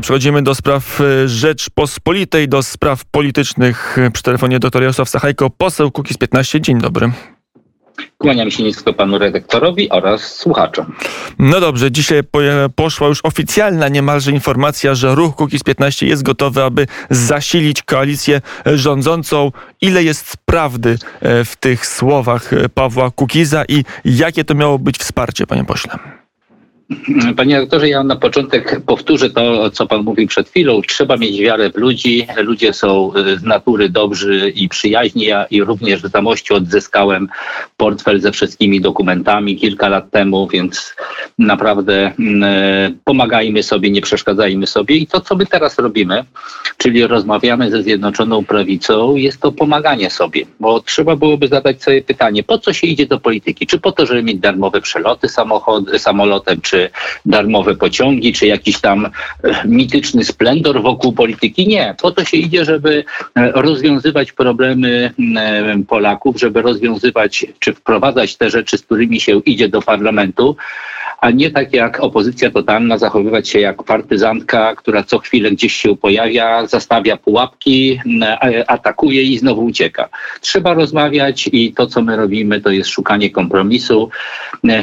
Przechodzimy do spraw e, Rzeczpospolitej, do spraw politycznych. Przy telefonie dr Jarosław Sachajko, poseł Kukiz 15. Dzień dobry. Kłaniam się nisko panu redaktorowi oraz słuchaczom. No dobrze, dzisiaj poszła już oficjalna niemalże informacja, że ruch Kukiz 15 jest gotowy, aby zasilić koalicję rządzącą. Ile jest prawdy e, w tych słowach e, Pawła Kukiza i jakie to miało być wsparcie, panie pośle? Panie doktorze, ja na początek powtórzę to, co pan mówił przed chwilą. Trzeba mieć wiarę w ludzi. Ludzie są z natury dobrzy i przyjaźni. Ja i również w Zamościu odzyskałem portfel ze wszystkimi dokumentami kilka lat temu, więc naprawdę mm, pomagajmy sobie, nie przeszkadzajmy sobie. I to, co my teraz robimy, czyli rozmawiamy ze Zjednoczoną Prawicą, jest to pomaganie sobie, bo trzeba byłoby zadać sobie pytanie, po co się idzie do polityki? Czy po to, żeby mieć darmowe przeloty samolotem, czy czy darmowe pociągi, czy jakiś tam e, mityczny splendor wokół polityki. Nie. Po to się idzie, żeby e, rozwiązywać problemy e, Polaków, żeby rozwiązywać czy wprowadzać te rzeczy, z którymi się idzie do parlamentu a nie tak jak opozycja totalna zachowywać się jak partyzantka, która co chwilę gdzieś się pojawia, zastawia pułapki, atakuje i znowu ucieka. Trzeba rozmawiać i to, co my robimy, to jest szukanie kompromisu.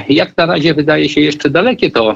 Jak na razie wydaje się jeszcze dalekie to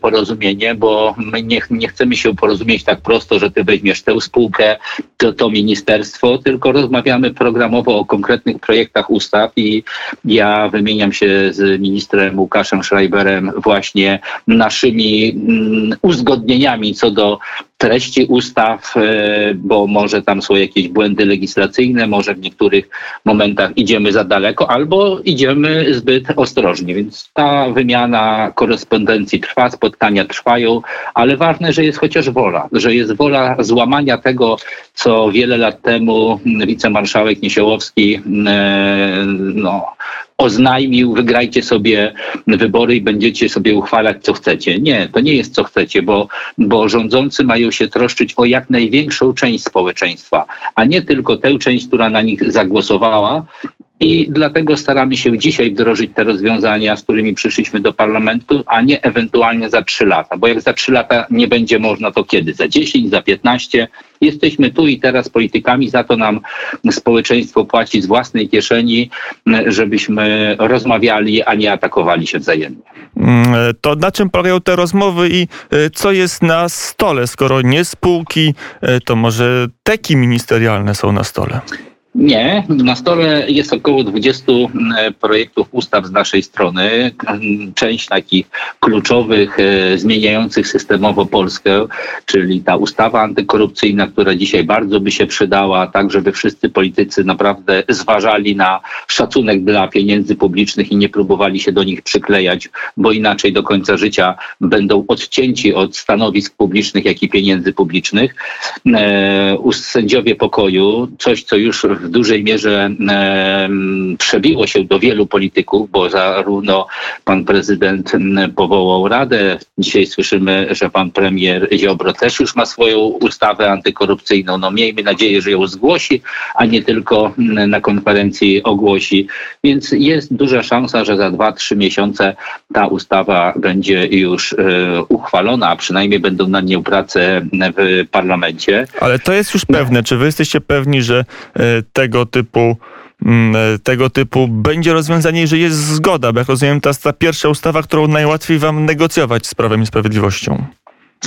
porozumienie, bo my nie, nie chcemy się porozumieć tak prosto, że ty weźmiesz tę spółkę, to, to ministerstwo, tylko rozmawiamy programowo o konkretnych projektach ustaw i ja wymieniam się z ministrem Łukaszem Schreiberem właśnie naszymi mm, uzgodnieniami co do treści ustaw, e, bo może tam są jakieś błędy legislacyjne, może w niektórych momentach idziemy za daleko, albo idziemy zbyt ostrożnie. Więc ta wymiana korespondencji trwa, spotkania trwają, ale ważne, że jest chociaż wola, że jest wola złamania tego, co wiele lat temu wicemarszałek Niesiołowski e, no, oznajmił, wygrajcie sobie wybory i będziecie sobie uchwalać, co chcecie. Nie, to nie jest co chcecie, bo, bo rządzący mają się troszczyć o jak największą część społeczeństwa, a nie tylko tę część, która na nich zagłosowała i dlatego staramy się dzisiaj wdrożyć te rozwiązania, z którymi przyszliśmy do parlamentu, a nie ewentualnie za trzy lata. Bo jak za trzy lata nie będzie można, to kiedy? Za 10, za 15? Jesteśmy tu i teraz politykami, za to nam społeczeństwo płaci z własnej kieszeni, żebyśmy rozmawiali, a nie atakowali się wzajemnie. Mm, to na czym polegają te rozmowy i e, co jest na stole? Skoro nie spółki, e, to może teki ministerialne są na stole? Nie, na stole jest około 20 e, projektów ustaw z naszej strony. Część takich kluczowych, e, zmieniających systemowo Polskę, czyli ta ustawa antykorupcyjna, która dzisiaj bardzo by się przydała, tak żeby wszyscy politycy naprawdę zważali na szacunek dla pieniędzy publicznych i nie próbowali się do nich przyklejać, bo inaczej do końca życia będą odcięci od stanowisk publicznych, jak i pieniędzy publicznych. E, sędziowie pokoju, coś co już w w dużej mierze przebiło się do wielu polityków, bo zarówno pan prezydent powołał radę. Dzisiaj słyszymy, że pan premier Ziobro też już ma swoją ustawę antykorupcyjną. No miejmy nadzieję, że ją zgłosi, a nie tylko na konferencji ogłosi. Więc jest duża szansa, że za dwa, trzy miesiące ta ustawa będzie już e, uchwalona, a przynajmniej będą nad nią prace w parlamencie. Ale to jest już pewne. Czy wy jesteście pewni, że e, tego typu mm, e, tego typu będzie rozwiązanie, że jest zgoda, bo jak rozumiem, jest ta pierwsza ustawa, którą najłatwiej wam negocjować z Prawem i Sprawiedliwością.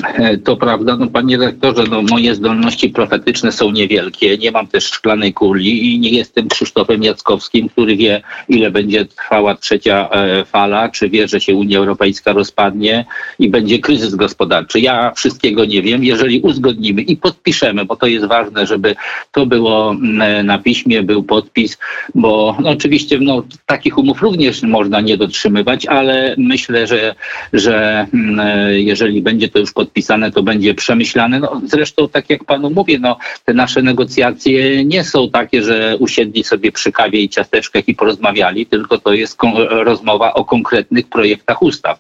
E, to prawda, no panie rektorze, no moje zdolności profetyczne są niewielkie, nie mam też szklanej kuli i nie jestem Krzysztofem Jackowskim, który wie, ile będzie trwała trzecia e, fala, czy wie, że się Unia Europejska rozpadnie i będzie kryzys gospodarczy. Ja wszystkiego nie wiem. Jeżeli uzgodnimy i podpiszemy, bo to jest ważne, żeby to było mm, na piśmie, był podpis, bo no, oczywiście no, takich umów również można nie dotrzymywać, ale myślę, że, że mm, e, jeżeli będzie to już podpisane, to będzie przemyślane. No, zresztą, tak jak panu mówię, no, te nasze negocjacje nie są takie, że usiedli sobie przy kawie i ciasteczkach i porozmawiali, tylko to jest rozmowa o konkretnych projektach ustaw,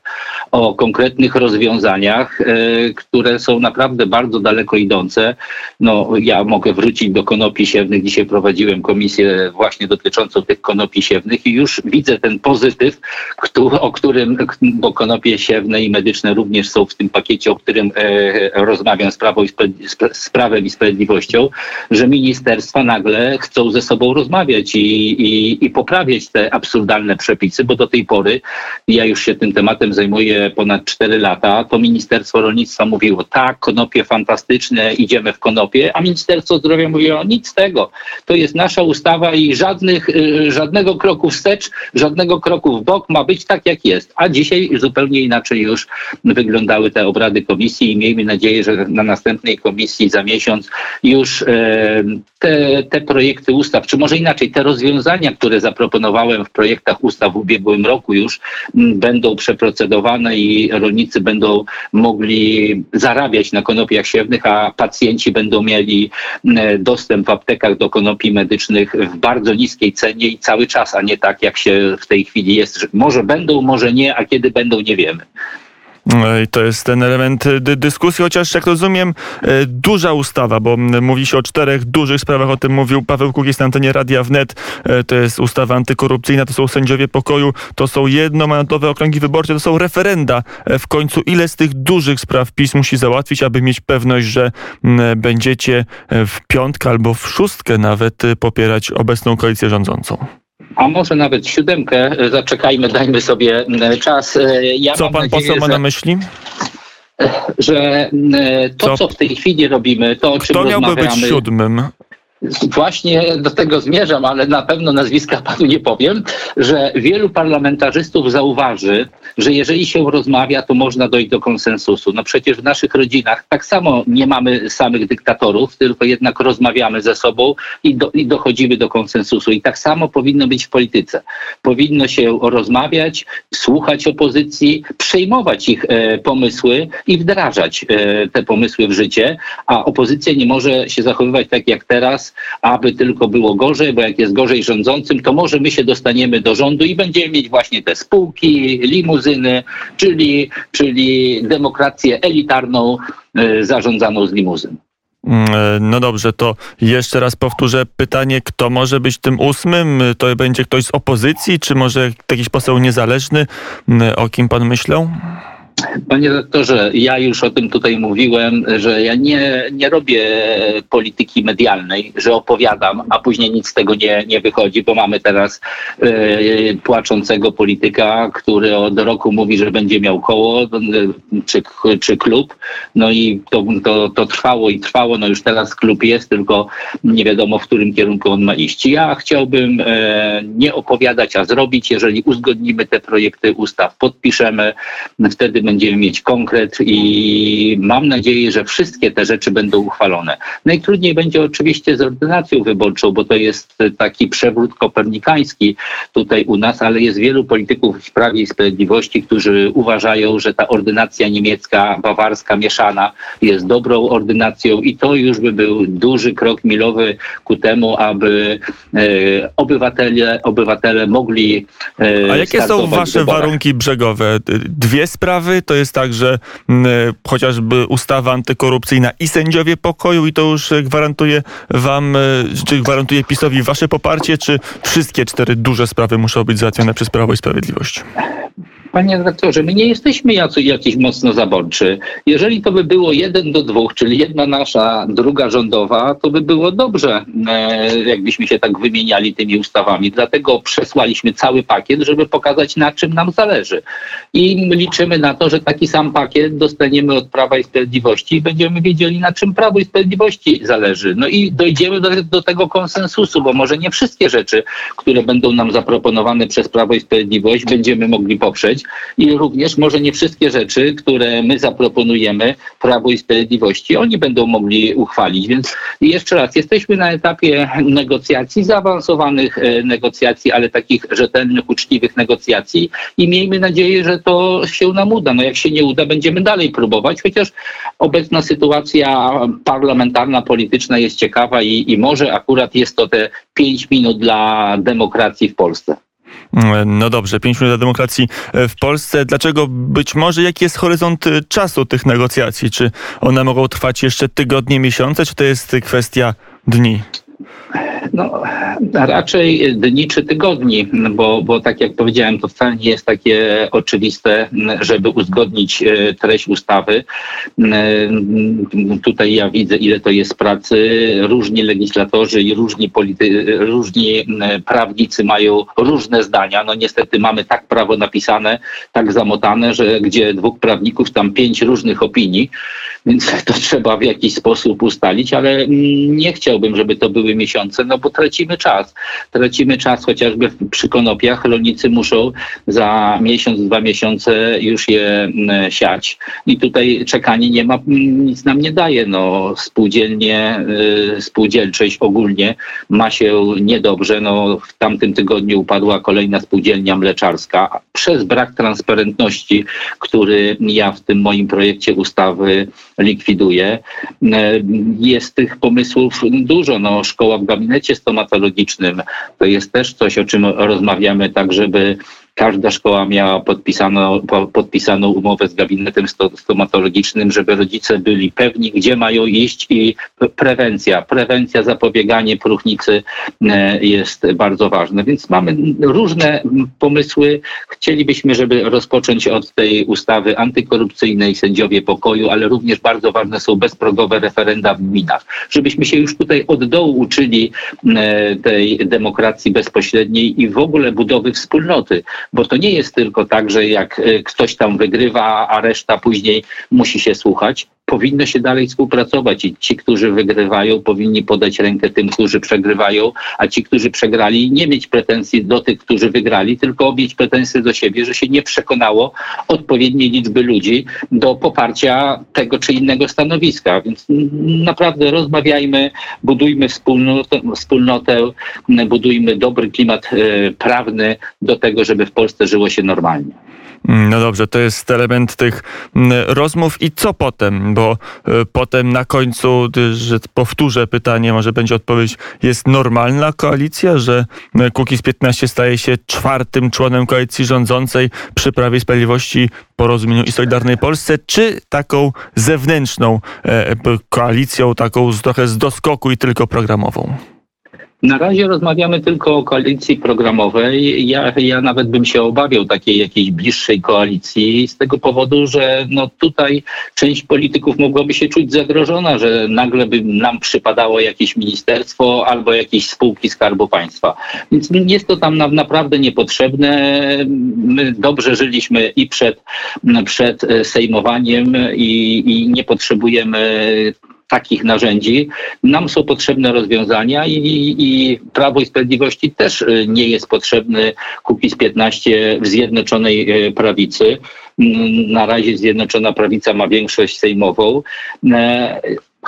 o konkretnych rozwiązaniach, e, które są naprawdę bardzo daleko idące. No, ja mogę wrócić do konopi siewnych. Dzisiaj prowadziłem komisję właśnie dotyczącą tych konopi siewnych i już widzę ten pozytyw, o którym, bo konopie siewne i medyczne również są w tym pakiecie, o e, rozmawiam z, Prawo i z Prawem i Sprawiedliwością, że ministerstwa nagle chcą ze sobą rozmawiać i, i, i poprawiać te absurdalne przepisy, bo do tej pory, ja już się tym tematem zajmuję ponad 4 lata, to Ministerstwo Rolnictwa mówiło, tak, konopie fantastyczne, idziemy w konopie, a Ministerstwo Zdrowia mówiło, nic z tego, to jest nasza ustawa i żadnych, y, żadnego kroku wstecz, żadnego kroku w bok, ma być tak, jak jest. A dzisiaj zupełnie inaczej już wyglądały te obrady komisji i miejmy nadzieję, że na następnej komisji za miesiąc już e, te, te projekty ustaw, czy może inaczej, te rozwiązania, które zaproponowałem w projektach ustaw w ubiegłym roku już będą przeprocedowane i rolnicy będą mogli zarabiać na konopiach siewnych, a pacjenci będą mieli dostęp w aptekach do konopi medycznych w bardzo niskiej cenie i cały czas, a nie tak jak się w tej chwili jest, że może będą, może nie, a kiedy będą, nie wiemy. I to jest ten element dy dyskusji, chociaż jak rozumiem, e, duża ustawa, bo mówi się o czterech dużych sprawach, o tym mówił Paweł Kukiz na antenie Radia Wnet. E, to jest ustawa antykorupcyjna, to są sędziowie pokoju, to są jednomandatowe okręgi wyborcze, to są referenda. E, w końcu ile z tych dużych spraw PiS musi załatwić, aby mieć pewność, że będziecie w piątkę albo w szóstkę nawet popierać obecną koalicję rządzącą? A może nawet siódemkę. Zaczekajmy, dajmy sobie czas. Ja co pan nadzieję, poseł ma że... na myśli? Że to, co? co w tej chwili robimy, to o czym Kto miałby być siódmym? Właśnie do tego zmierzam, ale na pewno nazwiska panu nie powiem, że wielu parlamentarzystów zauważy, że jeżeli się rozmawia, to można dojść do konsensusu. No przecież w naszych rodzinach tak samo nie mamy samych dyktatorów, tylko jednak rozmawiamy ze sobą i, do, i dochodzimy do konsensusu. I tak samo powinno być w polityce. Powinno się rozmawiać, słuchać opozycji, przejmować ich e, pomysły i wdrażać e, te pomysły w życie, a opozycja nie może się zachowywać tak jak teraz, aby tylko było gorzej, bo jak jest gorzej rządzącym, to może my się dostaniemy do rządu i będziemy mieć właśnie te spółki, limuzyny, czyli, czyli demokrację elitarną y, zarządzaną z limuzyn. Mm, e, no dobrze, to jeszcze raz powtórzę pytanie, kto może być tym ósmym? To będzie ktoś z opozycji, czy może jakiś poseł niezależny? Mm, o kim pan myślał? Panie doktorze, ja już o tym tutaj mówiłem, że ja nie, nie robię polityki medialnej, że opowiadam, a później nic z tego nie, nie wychodzi, bo mamy teraz y, płaczącego polityka, który od roku mówi, że będzie miał koło czy, czy klub. No i to, to, to trwało i trwało. No już teraz klub jest, tylko nie wiadomo, w którym kierunku on ma iść. Ja chciałbym e, nie opowiadać, a zrobić. Jeżeli uzgodnimy te projekty ustaw, podpiszemy, wtedy będziemy mieć konkret i mam nadzieję, że wszystkie te rzeczy będą uchwalone. Najtrudniej będzie oczywiście z ordynacją wyborczą, bo to jest taki przewrót kopernikański tutaj u nas, ale jest wielu polityków w Prawie i Sprawiedliwości, którzy uważają, że ta ordynacja niemiecka, bawarska, mieszana jest dobrą ordynacją i to już by był duży krok milowy ku temu, aby e, obywatele, obywatele mogli e, A jakie są wasze warunki brzegowe? Dwie sprawy to jest tak, że mm, e, chociażby ustawa antykorupcyjna i sędziowie pokoju i to już gwarantuje wam, e, czy gwarantuje PiSowi wasze poparcie, czy wszystkie cztery duże sprawy muszą być załatwione przez Prawo i Sprawiedliwość? Panie redaktorze, my nie jesteśmy jacy, jakiś mocno zaborczy. Jeżeli to by było jeden do dwóch, czyli jedna nasza, druga rządowa, to by było dobrze, e, jakbyśmy się tak wymieniali tymi ustawami. Dlatego przesłaliśmy cały pakiet, żeby pokazać, na czym nam zależy. I liczymy na to, że taki sam pakiet dostaniemy od Prawa i Sprawiedliwości i będziemy wiedzieli, na czym Prawo i Sprawiedliwości zależy. No i dojdziemy do, do tego konsensusu, bo może nie wszystkie rzeczy, które będą nam zaproponowane przez Prawo i Sprawiedliwość, będziemy mogli poprzeć i również może nie wszystkie rzeczy, które my zaproponujemy Prawo i Sprawiedliwości, oni będą mogli uchwalić. Więc jeszcze raz, jesteśmy na etapie negocjacji, zaawansowanych e, negocjacji, ale takich rzetelnych, uczciwych negocjacji i miejmy nadzieję, że to się nam uda. No jak się nie uda, będziemy dalej próbować, chociaż obecna sytuacja parlamentarna, polityczna jest ciekawa i, i może akurat jest to te pięć minut dla demokracji w Polsce. No dobrze, pięć minut demokracji e, w Polsce. Dlaczego być może jaki jest horyzont e, czasu tych negocjacji? Czy one mogą trwać jeszcze tygodnie, miesiące, czy to jest kwestia dni? No, raczej dni czy tygodni, bo, bo tak jak powiedziałem, to wcale nie jest takie oczywiste, żeby uzgodnić e, treść ustawy. E, tutaj ja widzę, ile to jest pracy. Różni legislatorzy i różni, polity, różni prawnicy mają różne zdania. No niestety mamy tak prawo napisane, tak zamotane, że gdzie dwóch prawników, tam pięć różnych opinii, więc to trzeba w jakiś sposób ustalić, ale nie chciałbym, żeby to były miesiące, no bo tracimy czas. Tracimy czas chociażby przy konopiach. Rolnicy muszą za miesiąc, dwa miesiące już je siać. I tutaj czekanie nie ma, nic nam nie daje. No, spółdzielnie, y, spółdzielczość ogólnie ma się niedobrze. No, w tamtym tygodniu upadła kolejna spółdzielnia mleczarska przez brak transparentności, który ja w tym moim projekcie ustawy likwiduję. Jest tych pomysłów dużo. No, szkoła w gabinecie stomatologicznym to jest też coś, o czym rozmawiamy, tak żeby każda szkoła miała podpisaną, podpisaną umowę z gabinetem stomatologicznym, żeby rodzice byli pewni, gdzie mają iść i prewencja, prewencja, zapobieganie próchnicy e, jest bardzo ważne. Więc mamy różne pomysły. Chcielibyśmy, żeby rozpocząć od tej ustawy antykorupcyjnej, sędziowie pokoju, ale również bardzo ważne są bezprogowe referenda w gminach. Żebyśmy się już tutaj od dołu uczyli e, tej demokracji bezpośredniej i w ogóle budowy wspólnoty bo to nie jest tylko tak, że jak e, ktoś tam wygrywa, a reszta później musi się słuchać powinno się dalej współpracować i ci, którzy wygrywają, powinni podać rękę tym, którzy przegrywają, a ci, którzy przegrali, nie mieć pretensji do tych, którzy wygrali, tylko mieć pretensje do siebie, że się nie przekonało odpowiedniej liczby ludzi do poparcia tego czy innego stanowiska. Więc naprawdę rozmawiajmy, budujmy wspólnotę, wspólnotę budujmy dobry klimat e, prawny do tego, żeby w Polsce żyło się normalnie. No dobrze, to jest element tych mm, rozmów. I co potem? Bo e, potem na końcu, że powtórzę pytanie, może będzie odpowiedź, jest normalna koalicja, że e, Kukiz 15 staje się czwartym członem koalicji rządzącej przy Prawie Sprawiedliwości, Porozumieniu i Solidarnej Polsce, czy taką zewnętrzną e, koalicją, taką trochę z doskoku i tylko programową? Na razie rozmawiamy tylko o koalicji programowej. Ja, ja nawet bym się obawiał takiej jakiejś bliższej koalicji z tego powodu, że no tutaj część polityków mogłaby się czuć zagrożona, że nagle by nam przypadało jakieś ministerstwo albo jakieś spółki Skarbu Państwa. Więc jest to tam naprawdę niepotrzebne. My dobrze żyliśmy i przed, przed sejmowaniem i, i nie potrzebujemy takich narzędzi. Nam są potrzebne rozwiązania i, i Prawo i Sprawiedliwości też y, nie jest potrzebny Kukiz 15 w Zjednoczonej y, Prawicy. Mm, na razie Zjednoczona Prawica ma większość sejmową.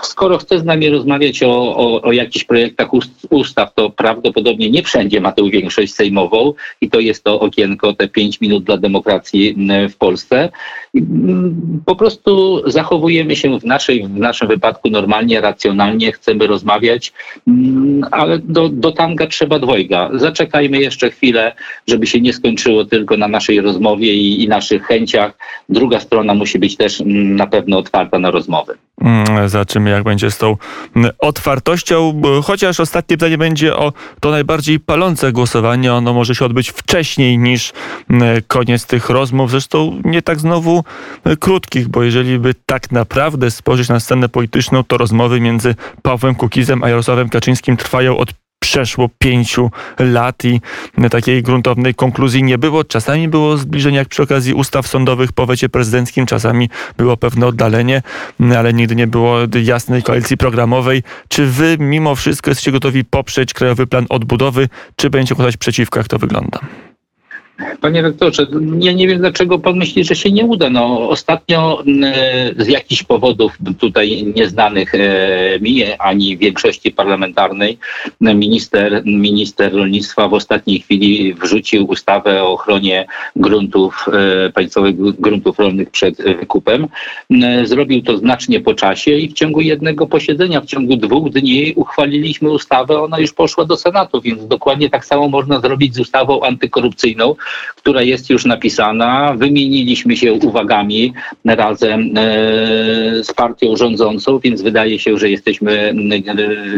Skoro chce z nami rozmawiać o, o, o jakichś projektach ustaw, to prawdopodobnie nie wszędzie ma tę większość sejmową i to jest to okienko, te pięć minut dla demokracji w Polsce. Po prostu zachowujemy się w, naszej, w naszym wypadku normalnie, racjonalnie, chcemy rozmawiać, ale do, do tanga trzeba dwojga. Zaczekajmy jeszcze chwilę, żeby się nie skończyło tylko na naszej rozmowie i, i naszych chęciach. Druga strona musi być też na pewno otwarta na rozmowy. Mm, zobaczymy, jak będzie z tą mm, otwartością. Chociaż ostatnie pytanie będzie o to najbardziej palące głosowanie. Ono może się odbyć wcześniej niż mm, koniec tych rozmów. Zresztą nie tak znowu krótkich, bo jeżeli by tak naprawdę spojrzeć na scenę polityczną, to rozmowy między Pawłem Kukizem a Jarosławem Kaczyńskim trwają od przeszło pięciu lat i takiej gruntownej konkluzji nie było. Czasami było zbliżenie jak przy okazji ustaw sądowych po wecie prezydenckim, czasami było pewne oddalenie, ale nigdy nie było jasnej koalicji programowej. Czy wy mimo wszystko jesteście gotowi poprzeć Krajowy Plan Odbudowy, czy będziecie głosować przeciwko? Jak to wygląda? Panie rektorze, ja nie wiem, dlaczego pan myśli, że się nie uda. No, ostatnio z jakichś powodów tutaj nieznanych e, mi, ani większości parlamentarnej, minister, minister rolnictwa w ostatniej chwili wrzucił ustawę o ochronie gruntów, e, państwowych gruntów rolnych przed wykupem. Zrobił to znacznie po czasie i w ciągu jednego posiedzenia, w ciągu dwóch dni uchwaliliśmy ustawę, ona już poszła do Senatu, więc dokładnie tak samo można zrobić z ustawą antykorupcyjną, która jest już napisana. Wymieniliśmy się uwagami razem e, z partią rządzącą, więc wydaje się, że jesteśmy e,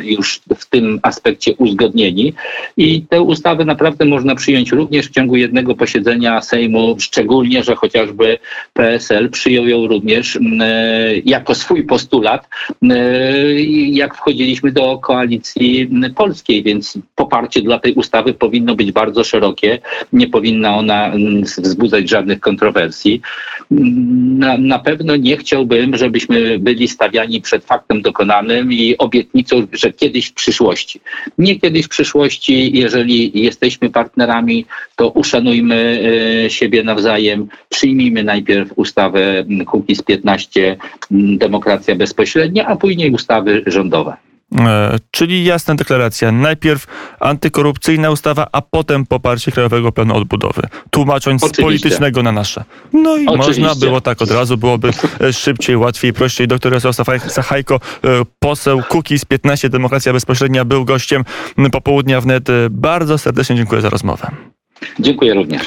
już w tym aspekcie uzgodnieni. I tę ustawę naprawdę można przyjąć również w ciągu jednego posiedzenia Sejmu, szczególnie, że chociażby PSL przyjął ją również e, jako swój postulat, jak wchodziliśmy do koalicji polskiej, więc poparcie dla tej ustawy powinno być bardzo szerokie. Nie powinna ona m, wzbudzać żadnych kontrowersji. M, Na, na pewno nie chciałbym, żebyśmy byli stawiani przed faktem dokonanym i obietnicą, że kiedyś w przyszłości. Nie kiedyś w przyszłości, jeżeli jesteśmy partnerami, to uszanujmy e, siebie nawzajem. Przyjmijmy najpierw ustawę Kukiz 15, m, demokracja bezpośrednia, a później ustawy rządowe. E, Czyli jasna deklaracja. Najpierw antykorupcyjna ustawa, a potem poparcie Krajowego Planu Odbudowy. Tłumacząc z Oczywiście. politycznego na nasze. No i Oczywiście. można było tak od razu, byłoby e, szybciej, łatwiej, prościej. Doktor Jarosław Sachajko, e, poseł Kukiz 15, Demokracja Bezpośrednia, był gościem popołudnia wnet. Bardzo serdecznie dziękuję za rozmowę. Dziękuję również.